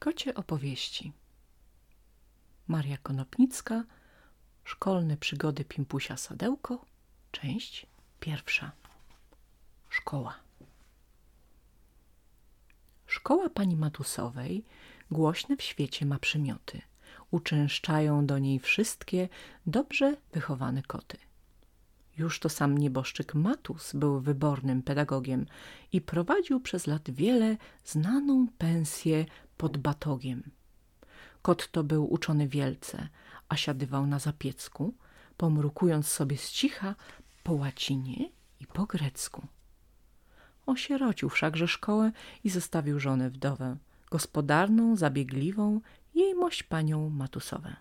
Kocie opowieści Maria Konopnicka Szkolne przygody Pimpusia Sadełko Część pierwsza Szkoła Szkoła pani Matusowej głośne w świecie ma przymioty. Uczęszczają do niej wszystkie dobrze wychowane koty. Już to sam nieboszczyk Matus był wybornym pedagogiem i prowadził przez lat wiele znaną pensję pod batogiem. Kot to był uczony wielce, a siadywał na zapiecku, pomrukując sobie z cicha po łacinie i po grecku. Osierocił wszakże szkołę i zostawił żonę wdowę, gospodarną, zabiegliwą, jej mość panią Matusowę.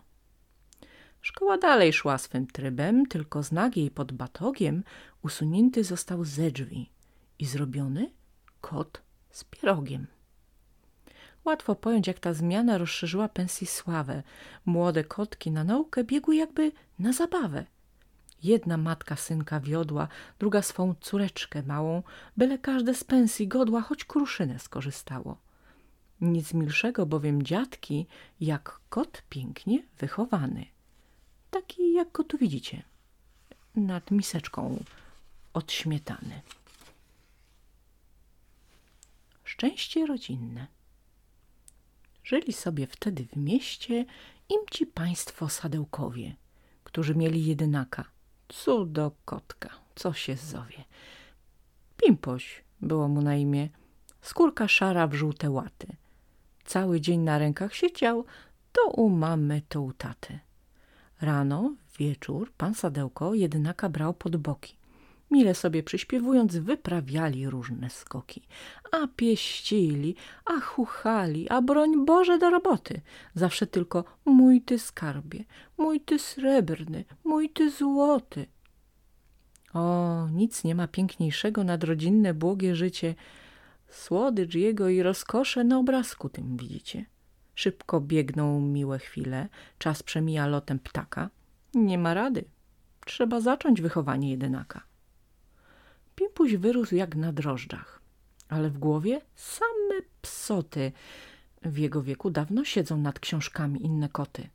Szkoła dalej szła swym trybem, tylko znak jej pod batogiem usunięty został ze drzwi i zrobiony kot z pierogiem. Łatwo pojąć, jak ta zmiana rozszerzyła pensji sławę. Młode kotki na naukę biegły jakby na zabawę. Jedna matka synka wiodła, druga swą córeczkę małą, byle każde z pensji godła, choć kruszynę skorzystało. Nic milszego bowiem dziadki, jak kot pięknie wychowany. Taki, jak go tu widzicie, nad miseczką od śmietany. Szczęście rodzinne. Żyli sobie wtedy w mieście imci państwo sadełkowie, którzy mieli jedynaka. Cudo kotka, co się zowie. Pimpoś było mu na imię, skórka szara w żółte łaty. Cały dzień na rękach siedział, to u mamy, to u taty. Rano, wieczór, pan Sadełko jedynaka brał pod boki mile sobie przyśpiewując, wyprawiali różne skoki, a pieścili, a chuchali, a broń Boże do roboty. Zawsze tylko mój ty skarbie, mój ty srebrny, mój ty złoty. O, nic nie ma piękniejszego nad rodzinne błogie życie. Słodycz jego i rozkosze na obrazku tym widzicie. Szybko biegną miłe chwile, czas przemija lotem ptaka. Nie ma rady. Trzeba zacząć wychowanie jedynaka. Pimpuś wyrósł jak na drożdżach, ale w głowie same psoty. W jego wieku dawno siedzą nad książkami inne koty.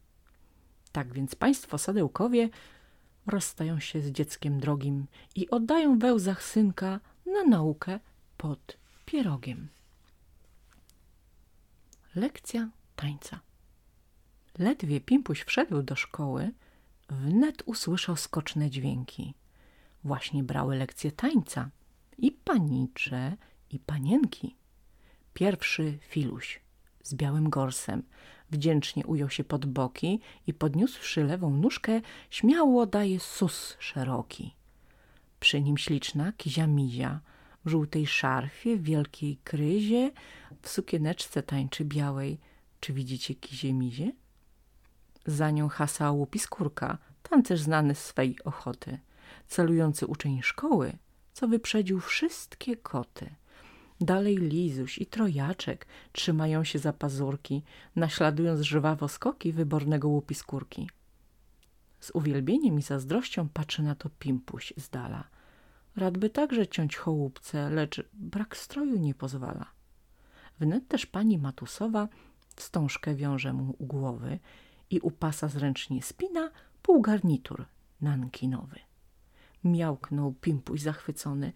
Tak więc państwo sadełkowie rozstają się z dzieckiem drogim i oddają we łzach synka na naukę pod pierogiem. Lekcja tańca. Ledwie Pimpuś wszedł do szkoły, wnet usłyszał skoczne dźwięki właśnie brały lekcje tańca. I panicze, i panienki. Pierwszy filuś z białym gorsem wdzięcznie ujął się pod boki i podniósłszy lewą nóżkę, śmiało daje sus szeroki. Przy nim śliczna kizia mizia, w żółtej szarfie, w wielkiej kryzie, w sukieneczce tańczy białej. Czy widzicie kizie mizie? Za nią hasa łupiskórka, tancerz znany z swej ochoty celujący uczeń szkoły, co wyprzedził wszystkie koty. Dalej Lizuś i Trojaczek trzymają się za pazurki, naśladując żwawo skoki wybornego łupiskórki. Z uwielbieniem i zazdrością patrzy na to Pimpuś z dala. Radby także ciąć chołupce, lecz brak stroju nie pozwala. Wnet też pani Matusowa wstążkę wiąże mu u głowy i u pasa zręcznie spina półgarnitur nankinowy miałknął Pimpuś zachwycony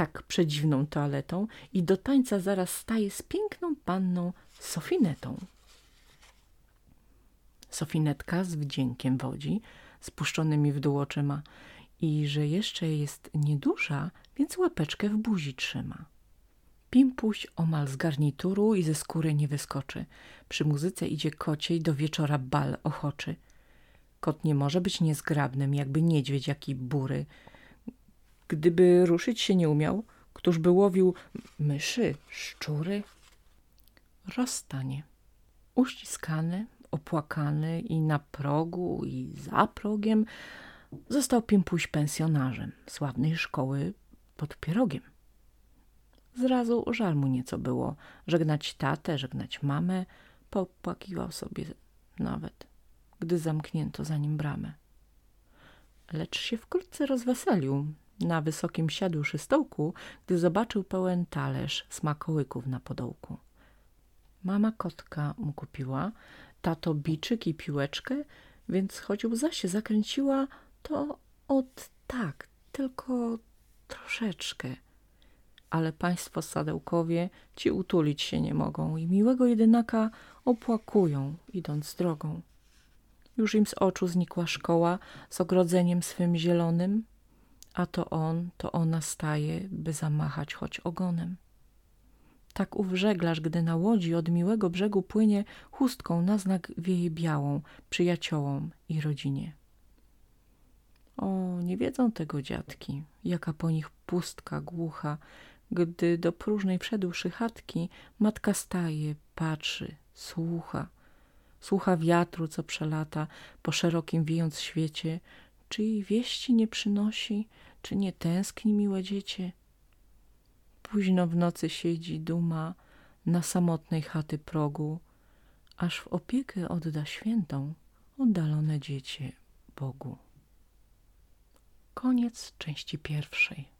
tak przedziwną toaletą i do tańca zaraz staje z piękną panną Sofinetą. Sofinetka z wdziękiem wodzi, spuszczonymi w dół oczyma i że jeszcze jest nieduża, więc łapeczkę w buzi trzyma. Pimpuś omal z garnituru i ze skóry nie wyskoczy. Przy muzyce idzie kociej do wieczora bal ochoczy – Kot nie może być niezgrabnym, jakby niedźwiedź jaki bury. Gdyby ruszyć się nie umiał, któż by łowił myszy, szczury? Rozstanie. Uściskany, opłakany i na progu, i za progiem został Pimpuś pensjonarzem sławnej szkoły pod Pierogiem. Zrazu żal mu nieco było żegnać tatę, żegnać mamę, popłakiwał sobie nawet gdy zamknięto za nim bramę. Lecz się wkrótce rozweselił. Na wysokim siadłszy stołku, gdy zobaczył pełen talerz smakołyków na podołku. Mama kotka mu kupiła, tato biczyk i piłeczkę, więc choć łza się zakręciła, to od tak, tylko troszeczkę. Ale państwo sadełkowie ci utulić się nie mogą i miłego jedynaka opłakują, idąc drogą. Już im z oczu znikła szkoła z ogrodzeniem swym zielonym, a to on, to ona staje, by zamachać choć ogonem. Tak ów żeglarz, gdy na łodzi od miłego brzegu płynie, chustką na znak wieje białą przyjaciołom i rodzinie. O, nie wiedzą tego dziadki, jaka po nich pustka głucha, gdy do próżnej przedłszy chatki matka staje, patrzy, słucha. Słucha wiatru, co przelata po szerokim wiejąc świecie, czy jej wieści nie przynosi, czy nie tęskni miłe dziecię. Późno w nocy siedzi duma na samotnej chaty progu, aż w opiekę odda świętą oddalone dziecię Bogu. Koniec części pierwszej.